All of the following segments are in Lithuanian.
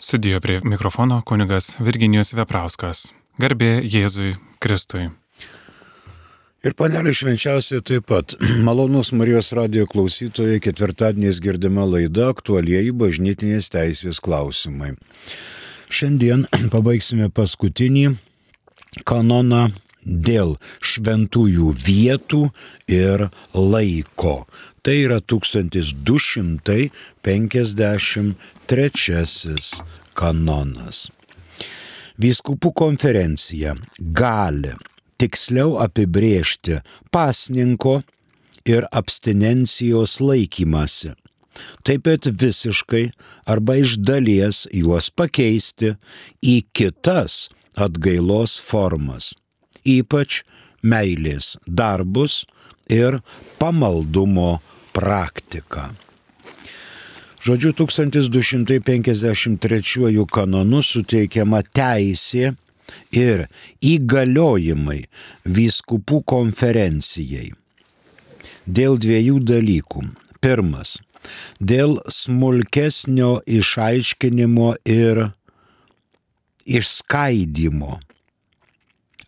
Studijo prie mikrofono kunigas Virginijus Veprauskas. Garbė Jėzui Kristui. Ir panelė švenčiausiai taip pat. Malonus Marijos radio klausytojai ketvirtadieniais girdima laida aktualieji bažnytinės teisės klausimai. Šiandien pabaigsime paskutinį kanoną dėl šventųjų vietų ir laiko. Tai yra 1253 kanonas. Vyskupų konferencija gali tiksliau apibriežti pasninko ir abstinencijos laikymasi. Taip pat visiškai arba iš dalies juos pakeisti į kitas atgailos formas, ypač meilės darbus ir pamaldumo praktiką. Žodžiu, 1253 kanonu suteikiama teisė ir įgaliojimai vyskupų konferencijai. Dėl dviejų dalykų. Pirmas - dėl smulkesnio išaiškinimo ir išskaidimo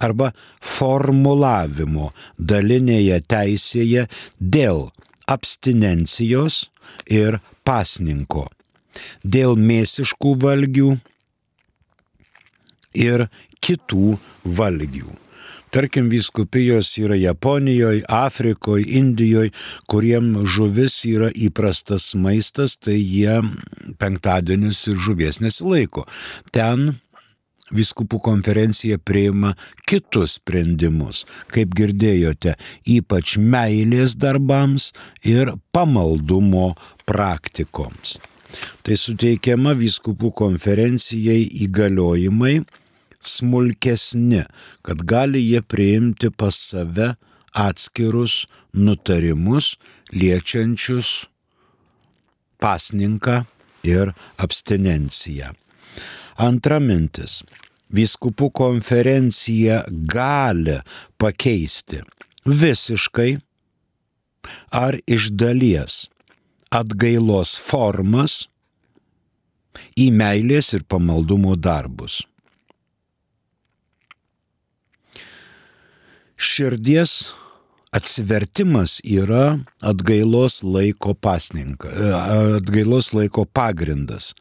arba formulavimo dalinėje teisėje dėl abstinencijos ir pasninko, dėl mėsiškų valgių ir kitų valgių. Tarkim, viskupijos yra Japonijoje, Afrikoje, Indijoje, kuriem žuvis yra įprastas maistas, tai jie penktadienius ir žuvies nesilaiko. Ten viskupų konferencija priima kitus sprendimus, kaip girdėjote, ypač meilės darbams ir pamaldumo praktikoms. Tai suteikiama viskupų konferencijai įgaliojimai smulkesni, kad gali jie priimti pas save atskirus nutarimus liečiančius pasninką ir abstinenciją. Antra mintis. Vyskupų konferencija gali pakeisti visiškai ar iš dalies atgailos formas į meilės ir pamaldumo darbus. Širdies atsivertimas yra atgailos laiko pasninkas, atgailos laiko pagrindas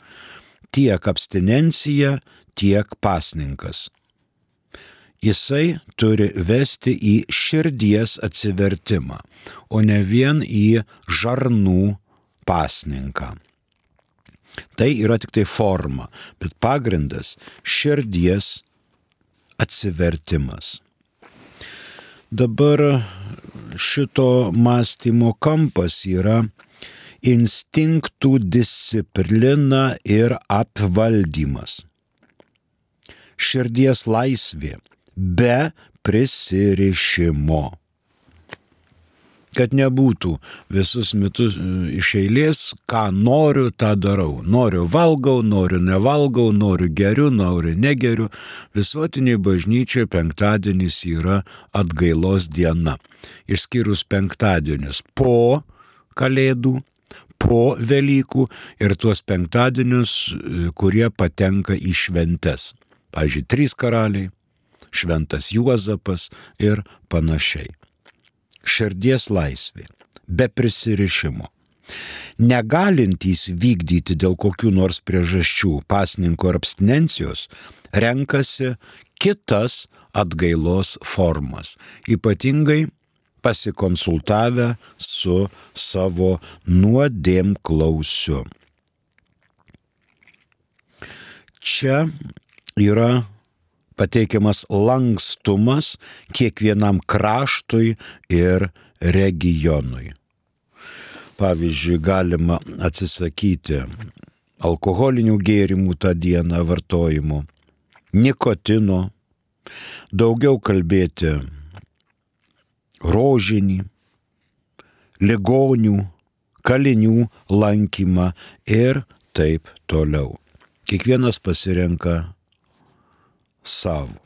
tiek abstinencija, tiek pasninkas. Jisai turi vesti į širdies atsivertimą, o ne vien į žarnų pasninką. Tai yra tik tai forma, bet pagrindas - širdies atsivertimas. Dabar šito mąstymo kampas yra instinktų disciplina ir apvaldymas. Širdies laisvė be prisirišimo. Kad nebūtų visus metus e, iš eilės, ką noriu, tą darau. Noriu valgau, noriu nevalgau, noriu geriu, noriu negeriu. Visuotiniai bažnyčiai penktadienis yra atgailos diena. Išskyrus penktadienius po kalėdų po Velykų ir tuos penktadienius, e, kurie patenka į šventes. Pavyzdžiui, trys karaliai, šventas Juozapas ir panašiai. Širdies laisvė, be prisirišimo. Negalintys vykdyti dėl kokių nors priežasčių pasninko ar abstinencijos, renkasi kitas atgailos formas, ypatingai pasikonsultavę su savo nuodėmklausiu. Čia yra pateikiamas lankstumas kiekvienam kraštui ir regionui. Pavyzdžiui, galima atsisakyti alkoholinių gėrimų tą dieną vartojimo, nikotino, daugiau kalbėti rožinį, ligonių, kalinių lankymą ir taip toliau. Kiekvienas pasirenka savo.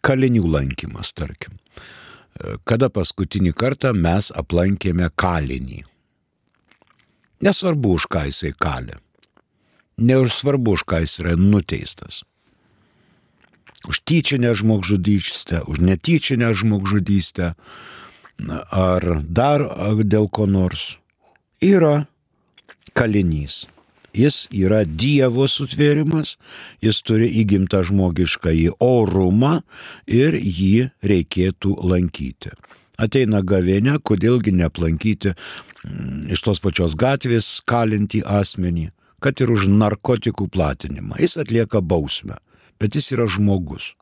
Kalinių lankymas, tarkim. Kada paskutinį kartą mes aplankėme kalinį. Nesvarbu, už ką jisai kalė. Neužsvarbu, už ką jis yra nuteistas. Už tyčinę žmogžudystę, už netyčinę žmogžudystę ar dar dėl ko nors. Yra kalinys. Jis yra Dievo sutvėrimas, jis turi įgimtą žmogišką į orumą ir jį reikėtų lankyti. Ateina gavėnė, kodėlgi neaplankyti mm, iš tos pačios gatvės kalinti asmenį, kad ir už narkotikų platinimą. Jis atlieka bausmę, bet jis yra žmogus.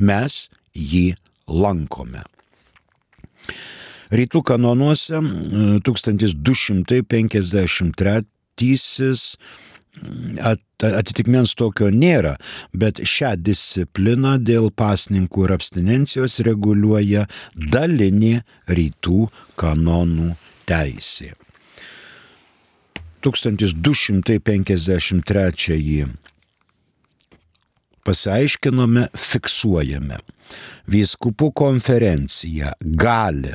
Mes jį lankome. Rytų kanonuose 1253 atitikmens tokio nėra, bet šią discipliną dėl pasninkų ir abstinencijos reguliuoja dalinė rytų kanonų teisė. 1253 pasiaiškinome, fiksuojame. Vyskupų konferencija gali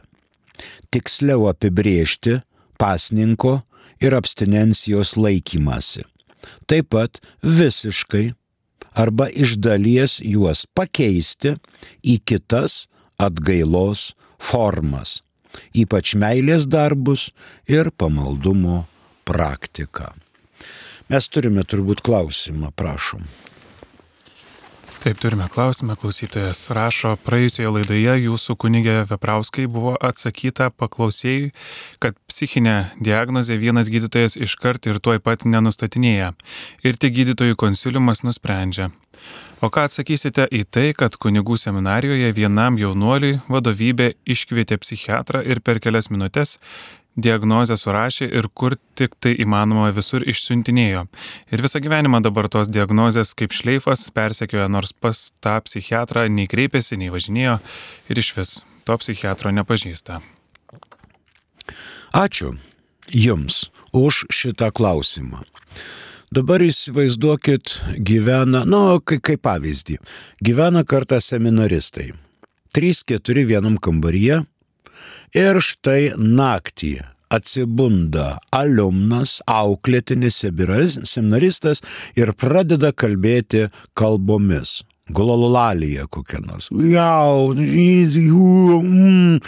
tiksliau apibriežti pasninko ir abstinencijos laikymasi. Taip pat visiškai arba iš dalies juos pakeisti į kitas atgailos formas, ypač meilės darbus ir pamaldumo praktiką. Mes turime turbūt klausimą, prašom. Taip, turime klausimą. Klausytojas rašo, praėjusioje laidoje jūsų kunigė Veprauskai buvo atsakyta paklausėjui, kad psichinę diagnozę vienas gydytojas iškart ir tuoj pat nenustatinėja. Ir tik gydytojų konsiliumas nusprendžia. O ką atsakysite į tai, kad kunigų seminarijoje vienam jaunuoliui vadovybė iškvietė psichiatrą ir per kelias minutės diagnozę surašė ir kur tik tai įmanoma visur išsiuntinėjo. Ir visą gyvenimą dabar tos diagnozės kaip šleifas persekioja, nors pas tą psichiatrą nei kreipėsi, nei važinėjo ir iš vis to psichiatro nepažįsta. Ačiū Jums už šitą klausimą. Dabar įsivaizduokit, gyvena, nu, kaip, kaip pavyzdį, gyvena kartą seminaristai. 3-4 vienam kambaryje, Ir štai naktį atsibunda alumnas, auklėtinis seminaristas ir pradeda kalbėti kalbomis. Glololalija kokia nors. Jau, mm,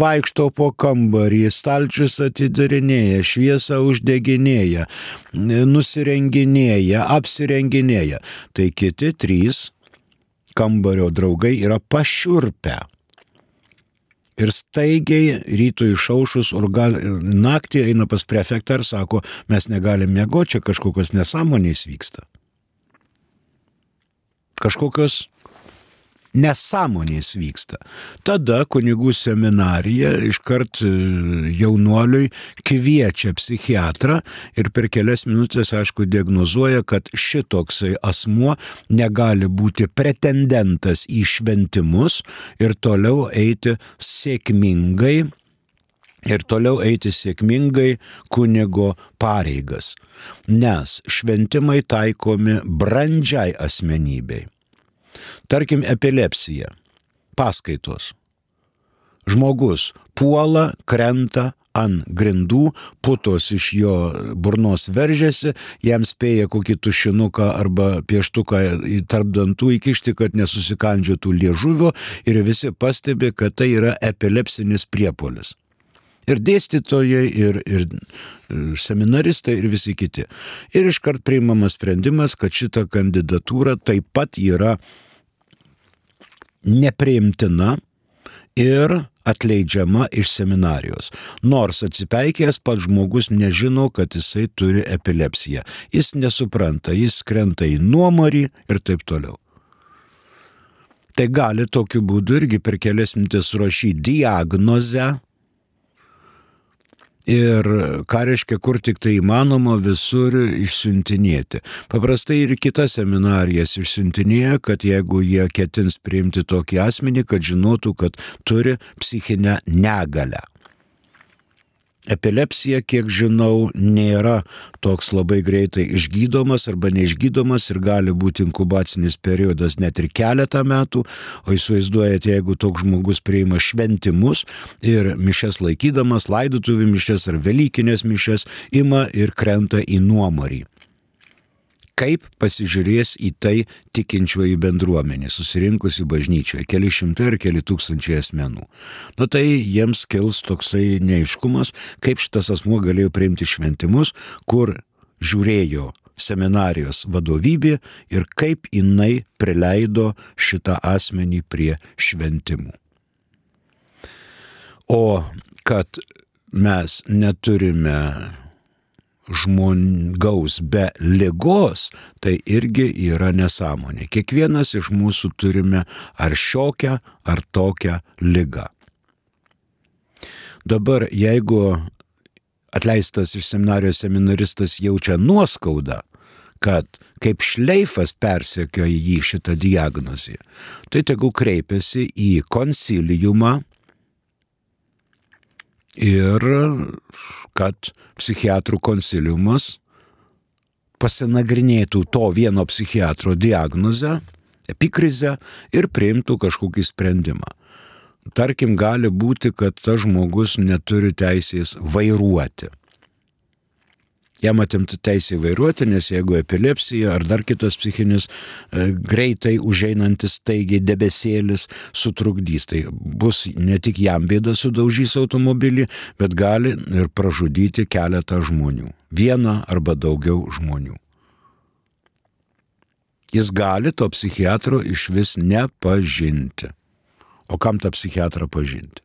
vaikšto po kambarį, stalčius atidarinėja, šviesą uždeginėja, nusirenginėja, apsirenginėja. Tai kiti trys kambario draugai yra pašiurpę Ir staigiai rytui išaušus urga, naktį eina pas prefektą ir sako, mes negalim mėgoti, čia kažkokios nesąmonės vyksta. Kažkokios nesąmonės vyksta. Tada kunigų seminarija iškart e, jaunuoliui kviečia psichiatrą ir per kelias minutės, aišku, diagnozuoja, kad šitoksai asmuo negali būti pretendentas į šventimus ir toliau eiti sėkmingai ir toliau eiti sėkmingai kunigo pareigas, nes šventimai taikomi brandžiai asmenybei. Tarkim, epilepsija. Paskaitos. Žmogus puola, krenta ant grindų, putos iš jo burnos veržiasi, jam spėja kokį tušinuką arba pieštuką tarp dantų įkišti, kad nesusikandžiotų liežuvio ir visi pastebi, kad tai yra epilepsinis priepolis. Ir dėstytojai, ir, ir seminaristai, ir visi kiti. Ir iškart priimamas sprendimas, kad šita kandidatūra taip pat yra nepriimtina ir atleidžiama iš seminarijos. Nors atsipeikėjęs pats žmogus nežino, kad jisai turi epilepsiją. Jis nesupranta, jis krenta į nuomarį ir taip toliau. Tai gali tokiu būdu irgi per kelias mintis surašyti diagnozę ir ką reiškia, kur tik tai įmanoma visur išsiuntinėti. Paprastai ir kitas seminarijas išsiuntinėja, kad jeigu jie ketins priimti tokį asmenį, kad žinotų, kad turi psichinę negalę. Epilepsija, kiek žinau, nėra toks labai greitai išgydomas arba neišgydomas ir gali būti inkubacinis periodas net ir keletą metų, o įsivaizduojate, jeigu toks žmogus priima šventimus ir mišes laikydamas, laidotuvių mišes ar Velykinės mišes, ima ir krenta į nuomarį. Kaip pasižiūrės į tai tikinčioji bendruomenė, susirinkusi bažnyčioje, keli šimtai ar keli tūkstančiai asmenų. Nu tai jiems kils toksai neiškumas, kaip šitas asmuo galėjo priimti šventimus, kur žiūrėjo seminarijos vadovybė ir kaip jinai prileido šitą asmenį prie šventimų. O kad mes neturime žmogaus be lygos, tai irgi yra nesąmonė. Kiekvienas iš mūsų turime ar šiokią, ar tokią lygą. Dabar, jeigu atleistas iš seminarijos seminaristas jaučia nuoskaudą, kad kaip šleifas persekioja jį šitą diagnozę, tai tegu kreipiasi į konsiliumą ir kad psichiatrų konsiliumas pasinagrinėtų to vieno psichiatro diagnozę, epikrizę ir priimtų kažkokį sprendimą. Tarkim, gali būti, kad tas žmogus neturi teisės vairuoti jam atimta teisė vairuoti, nes jeigu epilepsija ar dar kitas psichinis e, greitai užeinantis staigiai debesėlis sutrukdys, tai bus ne tik jam bėda sudaužys automobilį, bet gali ir pražudyti keletą žmonių. Vieną arba daugiau žmonių. Jis gali to psichiatro iš vis nepažinti. O kam tą psichiatrą pažinti?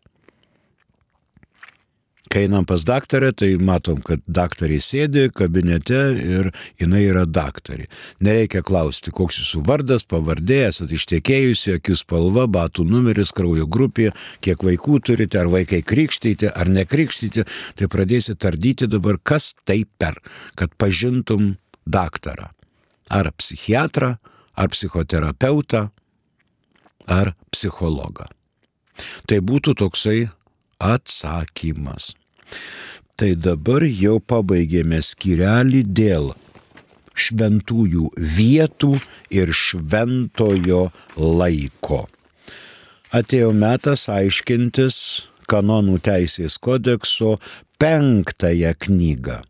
Kai einam pas daktarę, tai matom, kad daktarė sėdi kabinete ir jinai yra daktarė. Nereikia klausti, koks jūsų vardas, pavardė, esate ištekėjusi, akių spalva, batų numeris, kraujo grupė, kiek vaikų turite, ar vaikai krikštyti, ar nekrikštyti, tai pradėsi tardyti dabar, kas tai per, kad pažintum daktarą. Ar psichiatrą, ar psichoterapeutą, ar psichologą. Tai būtų toksai atsakymas. Tai dabar jau pabaigėme skirelį dėl šventųjų vietų ir šventojo laiko. Atėjo metas aiškintis kanonų teisės kodekso penktąją knygą,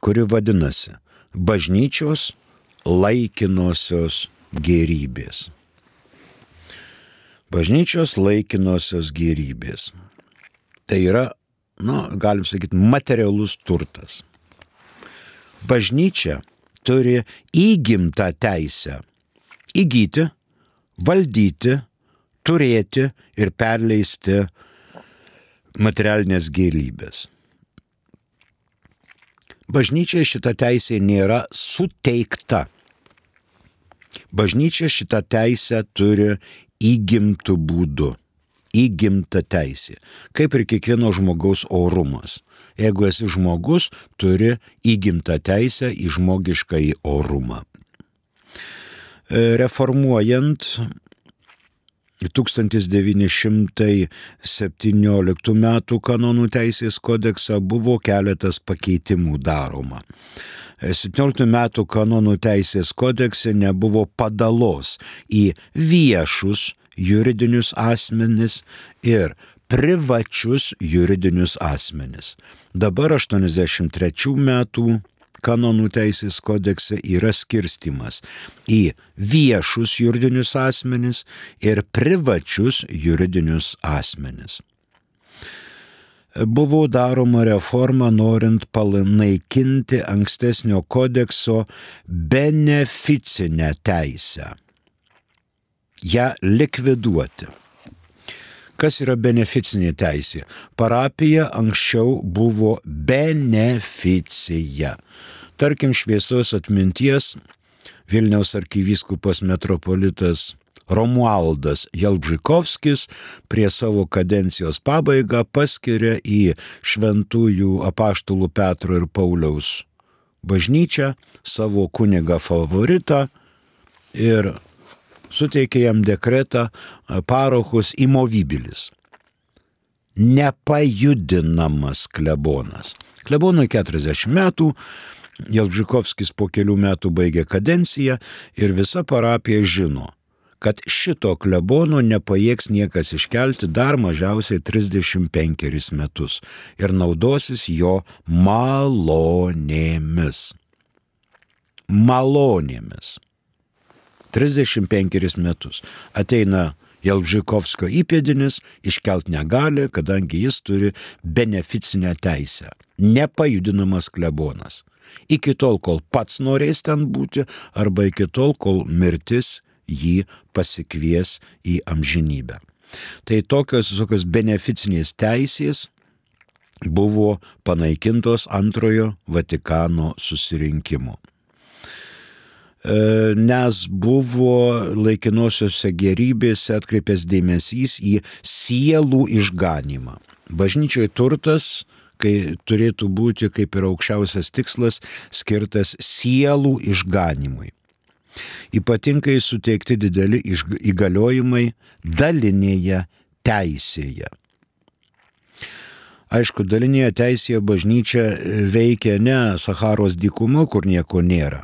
kuri vadinasi Bažnyčios laikinosios gerybės. Bažnyčios laikinosios gerybės. Tai yra nu, galim sakyti, materialus turtas. Bažnyčia turi įgimtą teisę įgyti, valdyti, turėti ir perleisti materialinės gėrybės. Bažnyčia šita teisė nėra suteikta. Bažnyčia šitą teisę turi įgimtų būdų įgimta teisė, kaip ir kiekvieno žmogaus orumas. Jeigu esi žmogus, turi įgimtą teisę į žmogišką į orumą. E, reformuojant 1917 m. kanonų teisės kodeksą buvo keletas pakeitimų daroma. 17 metų kanonų teisės kodekse nebuvo padalos į viešus juridinius asmenis ir privačius juridinius asmenis. Dabar 83 metų kanonų teisės kodekse yra skirstimas į viešus juridinius asmenis ir privačius juridinius asmenis. Buvo daroma reforma norint palanaikinti ankstesnio kodekso beneficinę teisę ją likviduoti. Kas yra beneficinė teisė? Parapija anksčiau buvo beneficija. Tarkim, šviesos atminties Vilniaus arkivyskupas metropolitas Romualdas Jalbžikovskis prie savo kadencijos pabaigą paskiria į šventųjų apaštulų Petro ir Pauliaus bažnyčią savo kunigą favoritą ir suteikė jam dekretą parochus imovibilis. Nepajudinamas klebonas. Klebonui 40 metų, Jelžikovskis po kelių metų baigė kadenciją ir visa parapija žino, kad šito klebono nepajėgs niekas iškelti dar mažiausiai 35 metus ir naudosis jo malonėmis. malonėmis. 35 metus. Ateina Jelbžikovskio įpėdinis, iškelt negali, kadangi jis turi beneficinę teisę. Nepajudinamas klebonas. Iki tol, kol pats norės ten būti, arba iki tol, kol mirtis jį pasikvies į amžinybę. Tai tokios visokios beneficinės teisės buvo panaikintos antrojo Vatikano susirinkimo. E, nes buvo laikinosiuose gerybėse atkreipęs dėmesys į sielų išganimą. Bažnyčioje turtas, kai turėtų būti kaip ir aukščiausias tikslas, skirtas sielų išganimui. Ypatingai suteikti dideli įgaliojimai dalinėje teisėje. Aišku, dalinėje teisėje bažnyčia veikia ne Saharos dykumo, kur nieko nėra,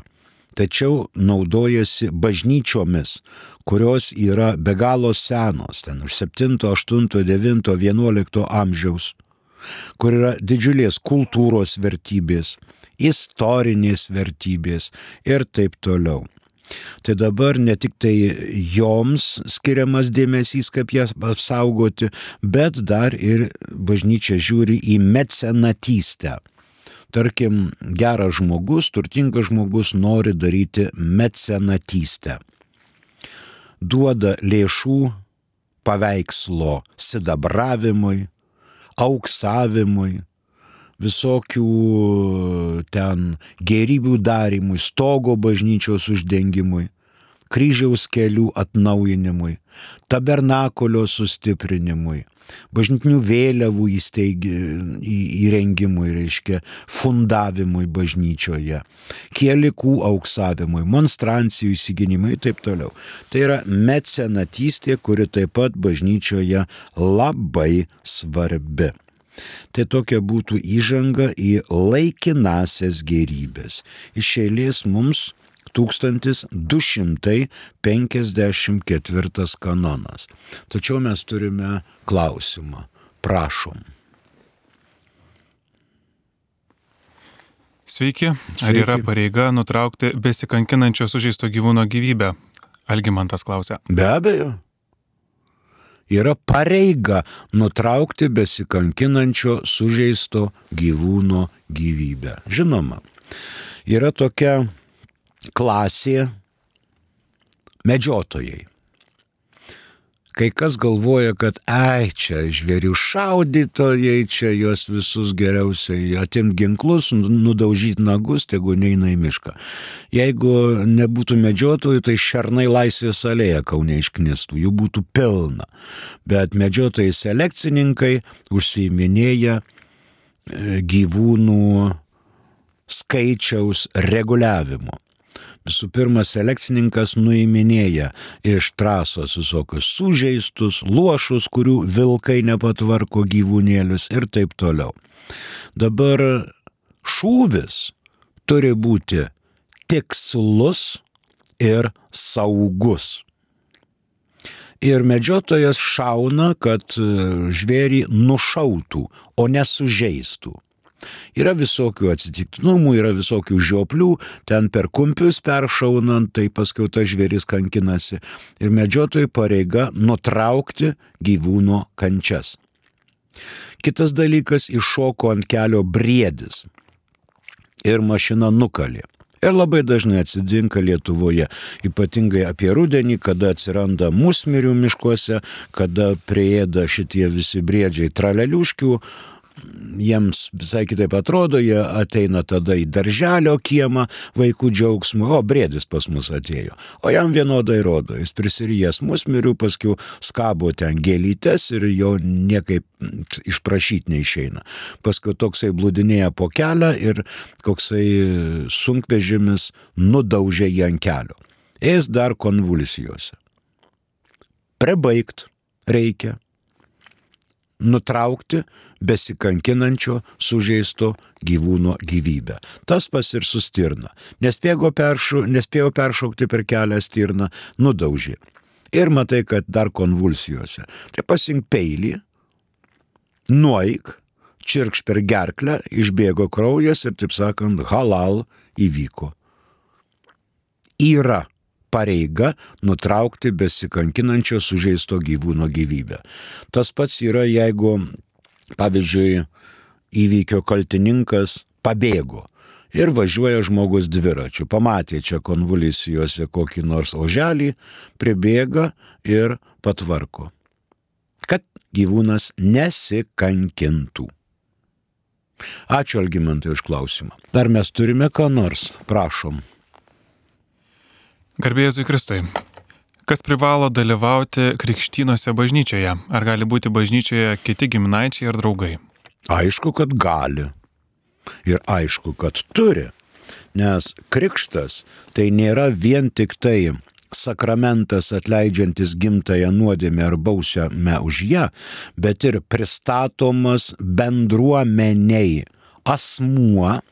tačiau naudojasi bažnyčiomis, kurios yra be galo senos, ten už 7, 8, 9, 11 amžiaus, kur yra didžiulės kultūros vertybės, istorinės vertybės ir taip toliau. Tai dabar ne tik tai joms skiriamas dėmesys, kaip jas apsaugoti, bet dar ir bažnyčia žiūri į mecenatystę tarkim, geras žmogus, turtingas žmogus nori daryti mecenatystę. Duoda lėšų paveikslo sidabravimui, auksavimui, visokių ten gerybių darimui, stogo bažnyčios uždengimui, kryžiaus kelių atnaujinimui, tabernakulio sustiprinimui, bažnytinių vėliavų įsteigi, įrengimui, reiškia, fundavimui bažnyčioje, kielikų auksavimui, monstrancijų įsiginimui ir taip toliau. Tai yra mecenatystė, kuri taip pat bažnyčioje labai svarbi. Tai tokia būtų įžanga į laikinasias gerybės. Iš eilės mums 1254 kanonas. Tačiau mes turime klausimą. Prašom. Sveiki. Sveiki. Ar yra pareiga nutraukti besikankinančio sužeisto gyvūno gyvybę? Algimantas klausia. Be abejo. Yra pareiga nutraukti besikankinančio sužeisto gyvūno gyvybę. Žinoma, yra tokia klasė medžiotojai. Kai kas galvoja, kad, ai, čia žvėrių šaudytojai, čia juos visus geriausiai atimti ginklus, nudaužyti nagus, tegu neina į mišką. Jeigu nebūtų medžiotojų, tai šernai laisvės alėja kaunė išknistų, jų būtų pilna. Bet medžiotojai selekcininkai užsiiminėja e, gyvūnų skaičiaus reguliavimu. Visų pirma, selekcininkas nuiminėja iš trasos visokius sužeistus, luošus, kurių vilkai nepatvarko gyvūnėlius ir taip toliau. Dabar šūvis turi būti tikslus ir saugus. Ir medžiotojas šauna, kad žvėrį nušautų, o nesužeistų. Yra visokių atsitiktinumų, yra visokių žioplių, ten per kumpius peršaunant, tai paskui tas žvėris kankinasi. Ir medžiotojai pareiga nutraukti gyvūno kančias. Kitas dalykas - iššoko ant kelio briedis ir mašina nukalė. Ir labai dažnai atsitinka Lietuvoje, ypatingai apie rudenį, kada atsiranda musmirių miškuose, kada prieėda šitie visi briedžiai traleliuškių, jiems visai kitaip atrodo, jie ateina tada į darželio kiemą vaikų džiaugsmų, o brėdis pas mus atėjo. O jam vienodai rodo, jis prisirijęs musmirių, paskui skabo ten gėlytes ir jo niekaip išprašyti neišeina. Paskui toksai blūdinėja po kelią ir koksai sunkvežimis nudaužė jį ant kelio. Jis dar konvulsijose. Prebaigt reikia nutraukti besikankinančio sužeisto gyvūno gyvybę. Tas pas ir sustirna. Nespėjo, peršu, nespėjo peršaukti per kelią stirną, nudaužė. Ir matai, kad dar konvulsijose. Tai pasink peilį, nueik, čirkš per gerklę, išbėgo kraujas ir, taip sakant, halal įvyko. yra pareiga nutraukti besikankinančio sužeisto gyvūno gyvybę. Tas pats yra, jeigu, pavyzdžiui, įvykio kaltininkas pabėgo ir važiuoja žmogus dviračiu, pamatė čia konvulsijose kokį nors oželį, pribėga ir patvarko, kad gyvūnas nesikankintų. Ačiū Algimantai už klausimą. Dar mes turime ką nors, prašom. Garbėjai Kristui. Kas privalo dalyvauti krikštynose bažnyčioje? Ar gali būti bažnyčioje kiti giminaičiai ar draugai? Aišku, kad gali. Ir aišku, kad turi. Nes krikštas tai nėra vien tik tai sakramentas atleidžiantis gimtąją nuodėmę ar bausmę už ją, bet ir pristatomas bendruomeniai asmuo,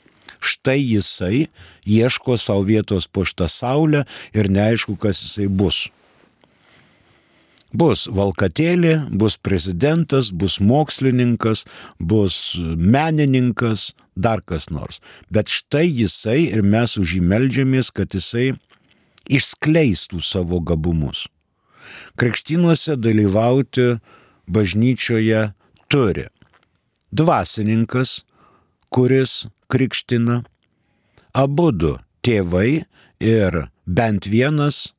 štai jisai ieško savo vietos po šitą saulę ir neaišku, kas jisai bus. Bus valkatėlė, bus prezidentas, bus mokslininkas, bus menininkas, dar kas nors. Bet štai jisai ir mes už jį melžiamės, kad jisai išskleistų savo gabumus. Krikštynuose dalyvauti bažnyčioje turi dvasininkas, kuris krikština, abu du tėvai ir bent vienas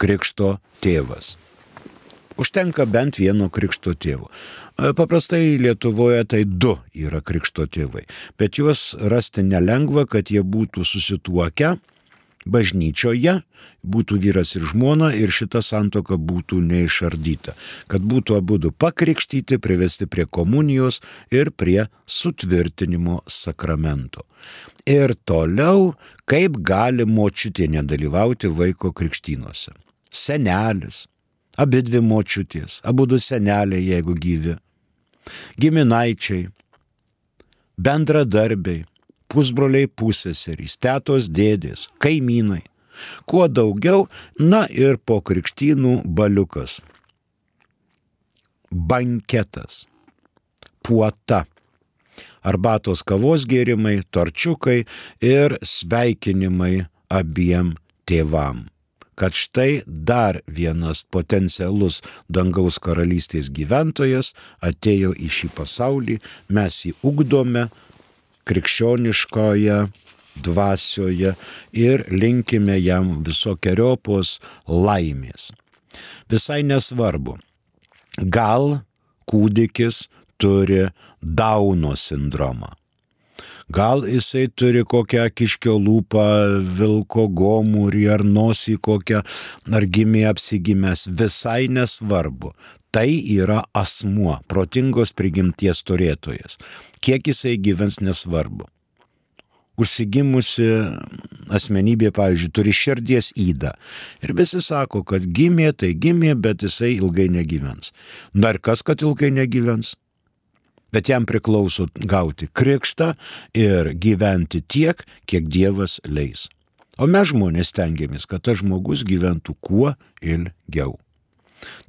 krikšto tėvas. Užtenka bent vieno krikšto tėvo. Paprastai Lietuvoje tai du yra krikšto tėvai, bet juos rasti nelengva, kad jie būtų susituokę bažnyčioje, būtų vyras ir žmona ir šita santoka būtų neišardyta, kad būtų abu du pakrikštyti, privesti prie komunijos ir prie sutvirtinimo sakramento. Ir toliau, kaip gali močiutė nedalyvauti vaiko krikštynuose. Senelis, abi dvi močiutės, abu du seneliai, jeigu gyvi, giminaičiai, bendradarbiai, pusbroliai pusseserys, tėtos dėdės, kaimynai. Kuo daugiau, na ir po krikštynų baliukas. Banketas. Puota. Arbatos kavos gėrimai, torčiukai ir sveikinimai abiem tėvam kad štai dar vienas potencialus dangaus karalystės gyventojas atėjo į šį pasaulį, mes jį ugdome, krikščioniškoje dvasioje ir linkime jam visokiojopos laimės. Visai nesvarbu, gal kūdikis turi Dauno sindromą. Gal jisai turi kokią kiškio lūpą, vilko gomurį ar nosį kokią, ar gimė apsigimęs, visai nesvarbu. Tai yra asmuo, protingos prigimties turėtojas. Kiek jisai gyvens nesvarbu. Užsigimusi asmenybė, pavyzdžiui, turi širdies įdą. Ir visi sako, kad gimė, tai gimė, bet jisai ilgai negyvens. Na ir kas, kad ilgai negyvens? Bet jam priklauso gauti krikštą ir gyventi tiek, kiek Dievas leis. O mes žmonės tengiamės, kad tas žmogus gyventų kuo ilgiau.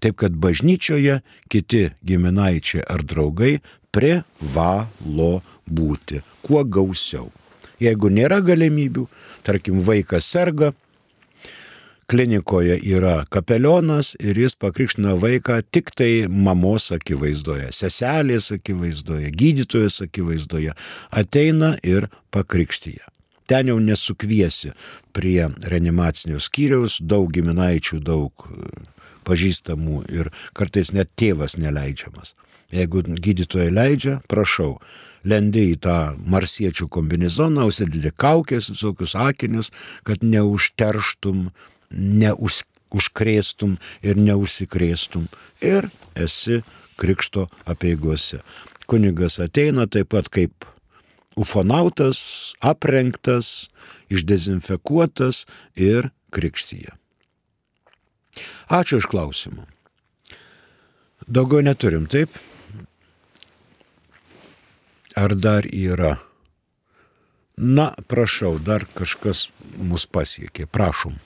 Taip kad bažnyčioje kiti giminaičiai ar draugai privalo būti kuo gausiau. Jeigu nėra galimybių, tarkim vaikas serga, klinikoje yra kapelionas ir jis pakrikština vaiką tik tai mamos akivaizdoje, seselės akivaizdoje, gydytojos akivaizdoje, ateina ir pakrikštyje. Ten jau nesukviesi prie reanimacinio skyriaus, daug giminaičių, daug pažįstamų ir kartais net tėvas neleidžiamas. Jeigu gydytojai leidžia, prašau, lendi į tą marsiečių kombinezoną, užsidedi kaukės, visokius akinius, kad neužterštum, neužkrėstum ir neužsikrėstum. Ir esi krikšto apieigose. Kunigas ateina taip pat kaip ufonautas, aprengtas, išdezinfekuotas ir krikštyje. Ačiū iš klausimų. Daugiau neturim, taip? Ar dar yra? Na, prašau, dar kažkas mus pasiekė. Prašom.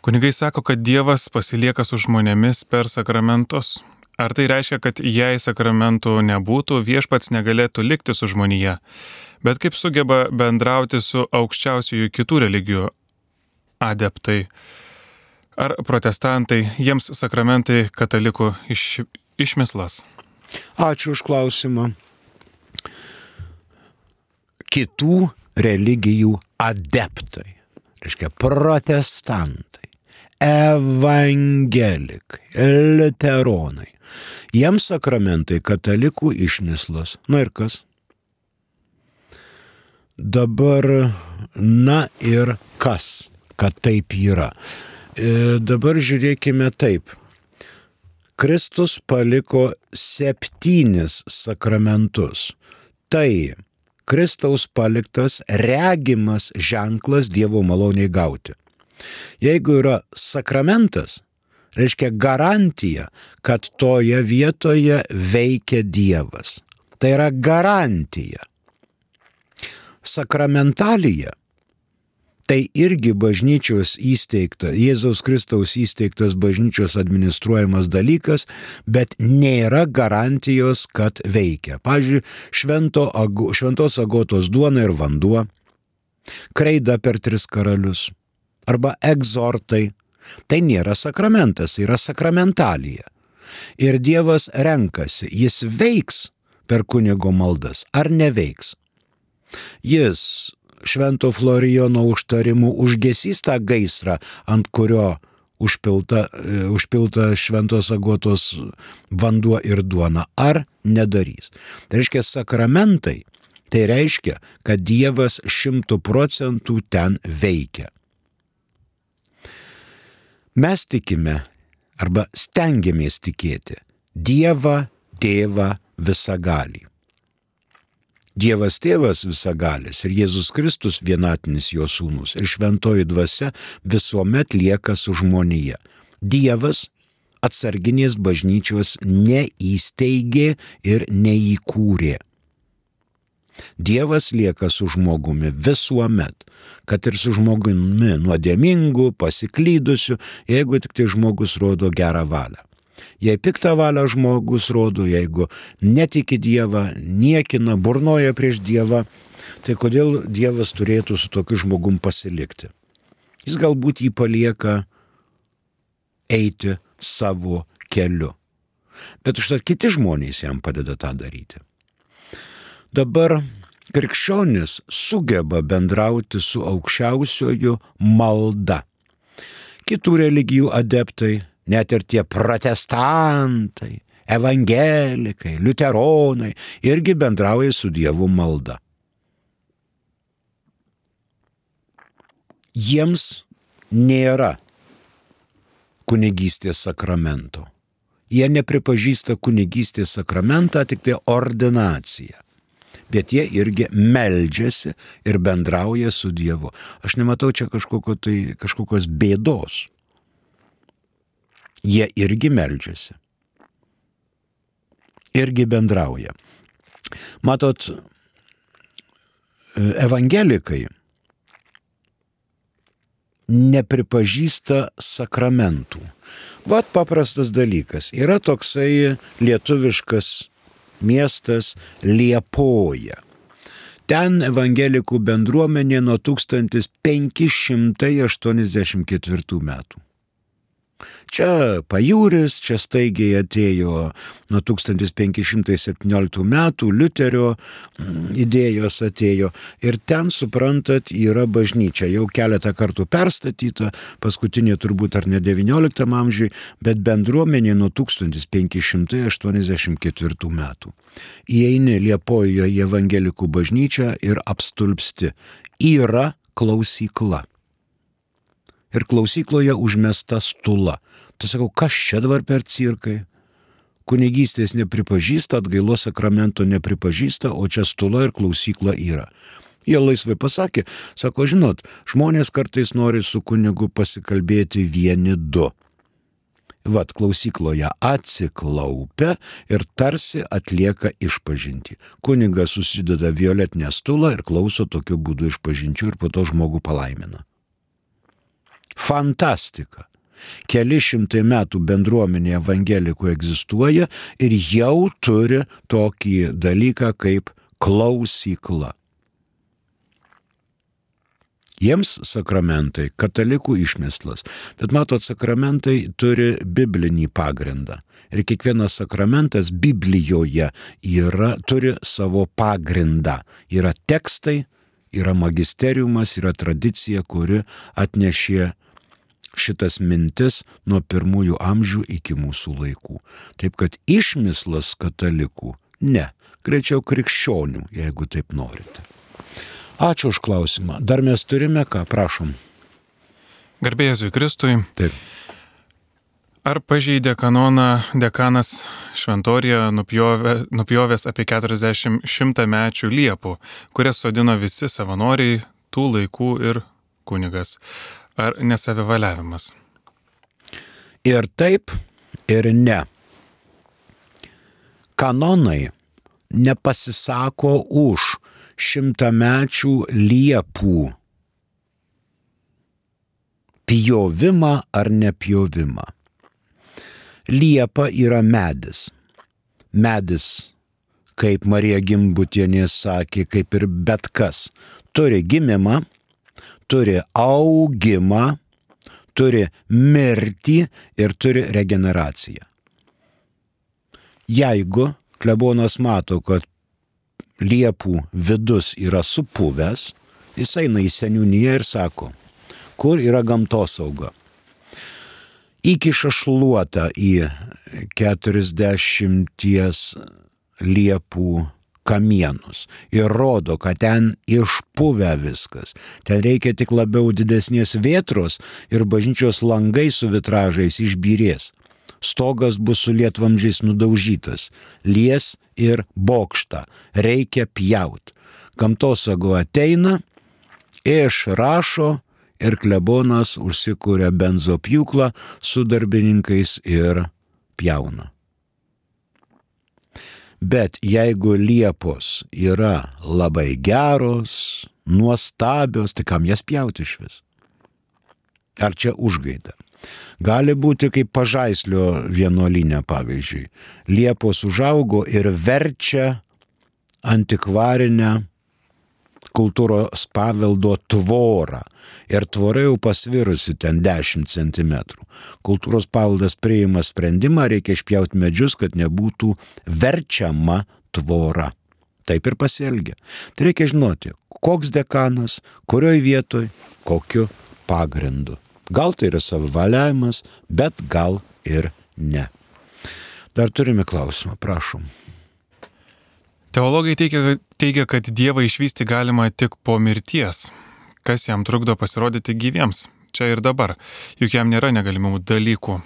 Kunigai sako, kad Dievas pasilieka su žmonėmis per sakramentus. Ar tai reiškia, kad jei sakramentų nebūtų, viešpats negalėtų likti su žmonija, bet kaip sugeba bendrauti su aukščiausiųjų kitų religijų adeptai? Ar protestantai, jiems sakramentai katalikų iš, išmislas? Ačiū už klausimą. Kitų religijų adeptai, reiškia protestantai, evangelikai, literonai, Jiems sakramentai katalikų išmislas. Na ir kas? Dabar, na ir kas, kad taip yra. E, dabar žiūrėkime taip. Kristus paliko septynis sakramentus. Tai Kristaus paliktas regimas ženklas Dievo maloniai gauti. Jeigu yra sakramentas, reiškia garantija, kad toje vietoje veikia Dievas. Tai yra garantija. Sakramentalija tai irgi bažnyčios įsteigta, Jėzaus Kristaus įsteigtas bažnyčios administruojamas dalykas, bet nėra garantijos, kad veikia. Pavyzdžiui, švento, šventos agotos duona ir vanduo, kreida per tris karalius arba egzortai Tai nėra sakramentas, yra sakramentalija. Ir Dievas renkasi, jis veiks per kunigo maldas ar neveiks. Jis švento Florijono užtarimu užgesys tą gaisrą, ant kurio užpilta, e, užpilta šventos agotos vanduo ir duona, ar nedarys. Tai reiškia sakramentai, tai reiškia, kad Dievas šimtų procentų ten veikia. Mes tikime arba stengiamės tikėti Dievą Tėvą visagalį. Dievas Tėvas visagalis ir Jėzus Kristus vienatinis jo sūnus ir šventoji dvasia visuomet lieka su žmonėje. Dievas atsarginės bažnyčios neįsteigė ir neįkūrė. Dievas lieka su žmogumi visuomet, kad ir su žmogumi nuodėmingu, pasiklydusiu, jeigu tik tai žmogus rodo gerą valią. Jei piktą valią žmogus rodo, jeigu netiki Dievą, niekina, burnoja prieš Dievą, tai kodėl Dievas turėtų su tokiu žmogum pasilikti? Jis galbūt jį palieka eiti savo keliu. Bet užtat kiti žmonės jam padeda tą daryti. Dabar krikščionis sugeba bendrauti su aukščiausioju malda. Kitų religijų adeptai, net ir tie protestantai, evangelikai, liuteronai, irgi bendrauja su Dievu malda. Jiems nėra kunigystės sakramento. Jie nepripažįsta kunigystės sakramentą, tik tai ordinaciją bet jie irgi meldžiasi ir bendrauja su Dievu. Aš nematau čia kažkokio tai, kažkokios bėdos. Jie irgi meldžiasi. Irgi bendrauja. Matot, evangelikai nepripažįsta sakramentų. Vat paprastas dalykas. Yra toksai lietuviškas miestas Liepoja. Ten evangelikų bendruomenė nuo 1584 metų. Čia pajūris, čia staigiai atėjo nuo 1517 metų, Liuterio mm, idėjos atėjo ir ten, suprantat, yra bažnyčia, jau keletą kartų perstatyta, paskutinė turbūt ar ne 19 amžiui, bet bendruomenė nuo 1584 metų. Įeini Liepojoje į evangelikų bažnyčią ir apstulpsti. Yra klausykla ir klausykloje užmesta stula. Tai sakau, kas čia dabar per cirkai? Kunigystės nepripažįsta, atgailos sakramento nepripažįsta, o čia stula ir klausykla yra. Jie laisvai pasakė, sako, žinot, žmonės kartais nori su kunigu pasikalbėti vieni du. Vat klausykloje atsiklaupia ir tarsi atlieka išpažinti. Kunigas susideda violetinę stulą ir klauso tokiu būdu išpažinčių ir po to žmogų palaimina fantastika. Keli šimtai metų bendruomenė evangelikų egzistuoja ir jau turi tokį dalyką kaip klausykla. Jiems sakramentai, katalikų išmislas. Bet matot, sakramentai turi biblinį pagrindą. Ir kiekvienas sakramentas Biblijoje yra, turi savo pagrindą. Yra tekstai, yra magisteriumas, yra tradicija, kuri atnešė šitas mintis nuo pirmųjų amžių iki mūsų laikų. Taip kad išmislas katalikų ne, greičiau krikščionių, jeigu taip norite. Ačiū už klausimą. Dar mes turime ką, prašom. Garbėjai Kristui. Taip. Ar pažeidė kanoną dekanas Šventorija nupjovė, nupjovęs apie 40 šimtą mečių liepų, kurias sodino visi savanoriai tų laikų ir kunigas? Ar nesavivaliavimas? Ir taip, ir ne. Kanonai nepasisako už šimtamečių liepų pjovimą ar nepjovimą. Liepa yra medis. Medis, kaip Marija Gimbutienė sakė, kaip ir bet kas, turi gimimą, turi augimą, turi mirtį ir turi regeneraciją. Jeigu klebonas mato, kad liepų vidus yra supuvęs, jis eina į seniūniją ir sako, kur yra gamtosauga įkiša šluotą į 40 liepų kamienus ir rodo, kad ten išpuvę viskas. Ten reikia tik labiau didesnės vėtros ir bažnyčios langai su vitražais išbyrės. Stogas bus su lietvamžiais nudaužytas, lies ir bokštą reikia pjaut. Gamtosago ateina, išrašo ir klebonas užsikūrė benzo pjūklą su darbininkais ir pjauna. Bet jeigu liepos yra labai geros, nuostabios, tai kam jas pjauti iš vis? Ar čia užgaida? Gali būti kaip pažaislio vienuolinė, pavyzdžiui. Liepos užaugo ir verčia antikvarinę kultūros paveldo tvorą. Ir tvora jau pasvirusi ten 10 cm. Kultūros paveldas priima sprendimą, reikia išpjauti medžius, kad nebūtų verčiama tvora. Taip ir pasielgia. Tai reikia žinoti, koks dekanas, kurioj vietoj, kokiu pagrindu. Gal tai yra savivaliavimas, bet gal ir ne. Dar turime klausimą, prašom. Teologai teigia, teigia, kad Dievą išvysti galima tik po mirties. Kas jam trukdo pasirodyti gyviems čia ir dabar, juk jam nėra negalimų dalykų.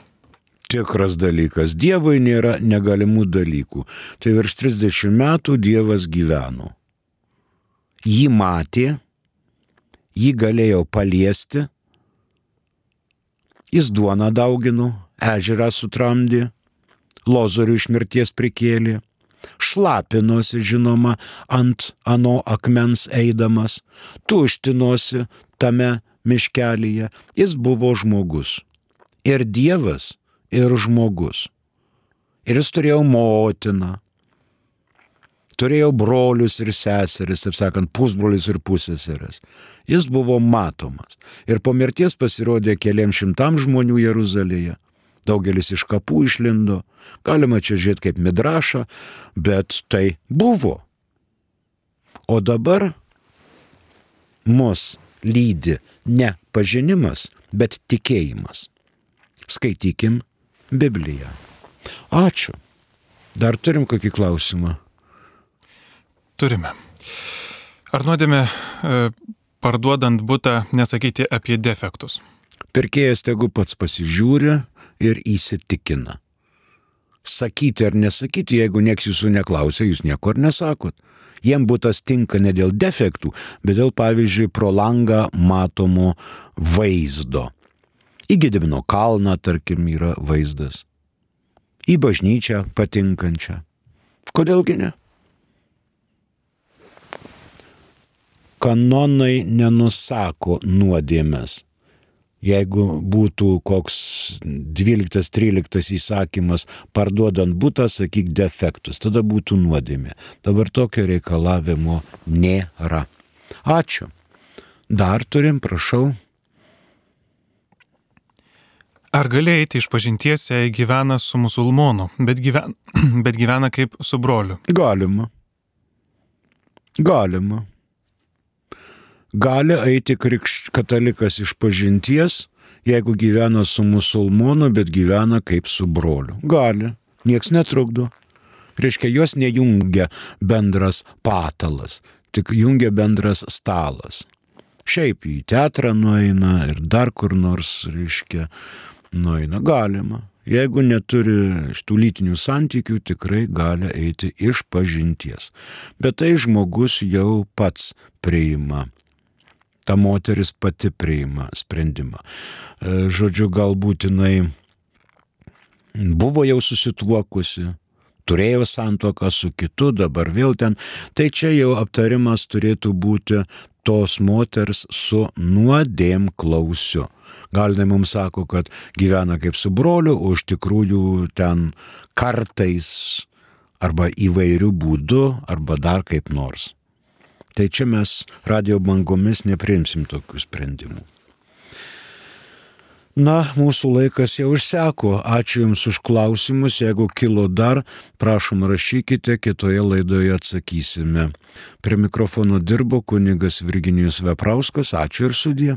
Tikras dalykas. Dievui nėra negalimų dalykų. Tai virš 30 metų Dievas gyveno. Jį matė, jį galėjo paliesti, jis duoną daugino, ežerą sutramdė, lozorių iš mirties prikėlė šlapinosi, žinoma, ant ano akmens eidamas, tuštinosi tame miškelyje, jis buvo žmogus. Ir Dievas, ir žmogus. Ir jis turėjo motiną, turėjo brolius ir seseris, taip sakant, pusbrolius ir pusseseris. Jis buvo matomas. Ir po mirties pasirodė keliam šimtam žmonių Jeruzalėje. Daugelis iš kapų išlindo, galima čia žiūrėti kaip midrašą, bet tai buvo. O dabar mus lydi ne pažinimas, bet tikėjimas. Skaitykim Bibliją. Ačiū. Dar turim kokį klausimą? Turime. Ar nuodėme parduodant būtą nesakyti apie defektus? Pirkėjas tegu pats pasižiūri, ir įsitikina. Sakyti ar nesakyti, jeigu nieks jūsų neklausia, jūs nieko ir nesakot. Jiem būtas tinka ne dėl defektų, bet dėl, pavyzdžiui, pro langą matomo vaizdo. Į Gedimino kalną, tarkim, yra vaizdas. Į bažnyčią patinkančią. Kodėlgi ne? Kanonai nenusako nuodėmės. Jeigu būtų koks 12-13 įsakymas parduodant būtą, sakyk defektus, tada būtų nuodėmė. Dabar tokio reikalavimo nėra. Ačiū. Dar turim, prašau. Ar gali eiti iš pažinties, jei gyvena su musulmonu, bet gyvena, bet gyvena kaip su broliu? Galima. Galima. Gali eiti krikšč katalikas iš pažinties, jeigu gyvena su musulmonu, bet gyvena kaip su broliu. Gali. Niekas netrukdo. Reiškia, jos nejungia bendras patalas, tik jungia bendras stalas. Šiaip į teatrą nueina ir dar kur nors, reiškia, nueina. Galima. Jeigu neturi šitų lytinių santykių, tikrai gali eiti iš pažinties. Bet tai žmogus jau pats priima. Ta moteris pati priima sprendimą. E, žodžiu, galbūt jinai buvo jau susituokusi, turėjo santoką su kitu, dabar vėl ten. Tai čia jau aptarimas turėtų būti tos moters su nuodėm klausiu. Gal jinai mums sako, kad gyvena kaip su broliu, o iš tikrųjų ten kartais arba įvairių būdų, arba dar kaip nors. Tai čia mes radio bangomis neprimsim tokių sprendimų. Na, mūsų laikas jau išseko. Ačiū Jums už klausimus. Jeigu kilo dar, prašom rašykite, kitoje laidoje atsakysime. Prie mikrofono dirbo kunigas Virginijus Veprauskas. Ačiū ir sudė.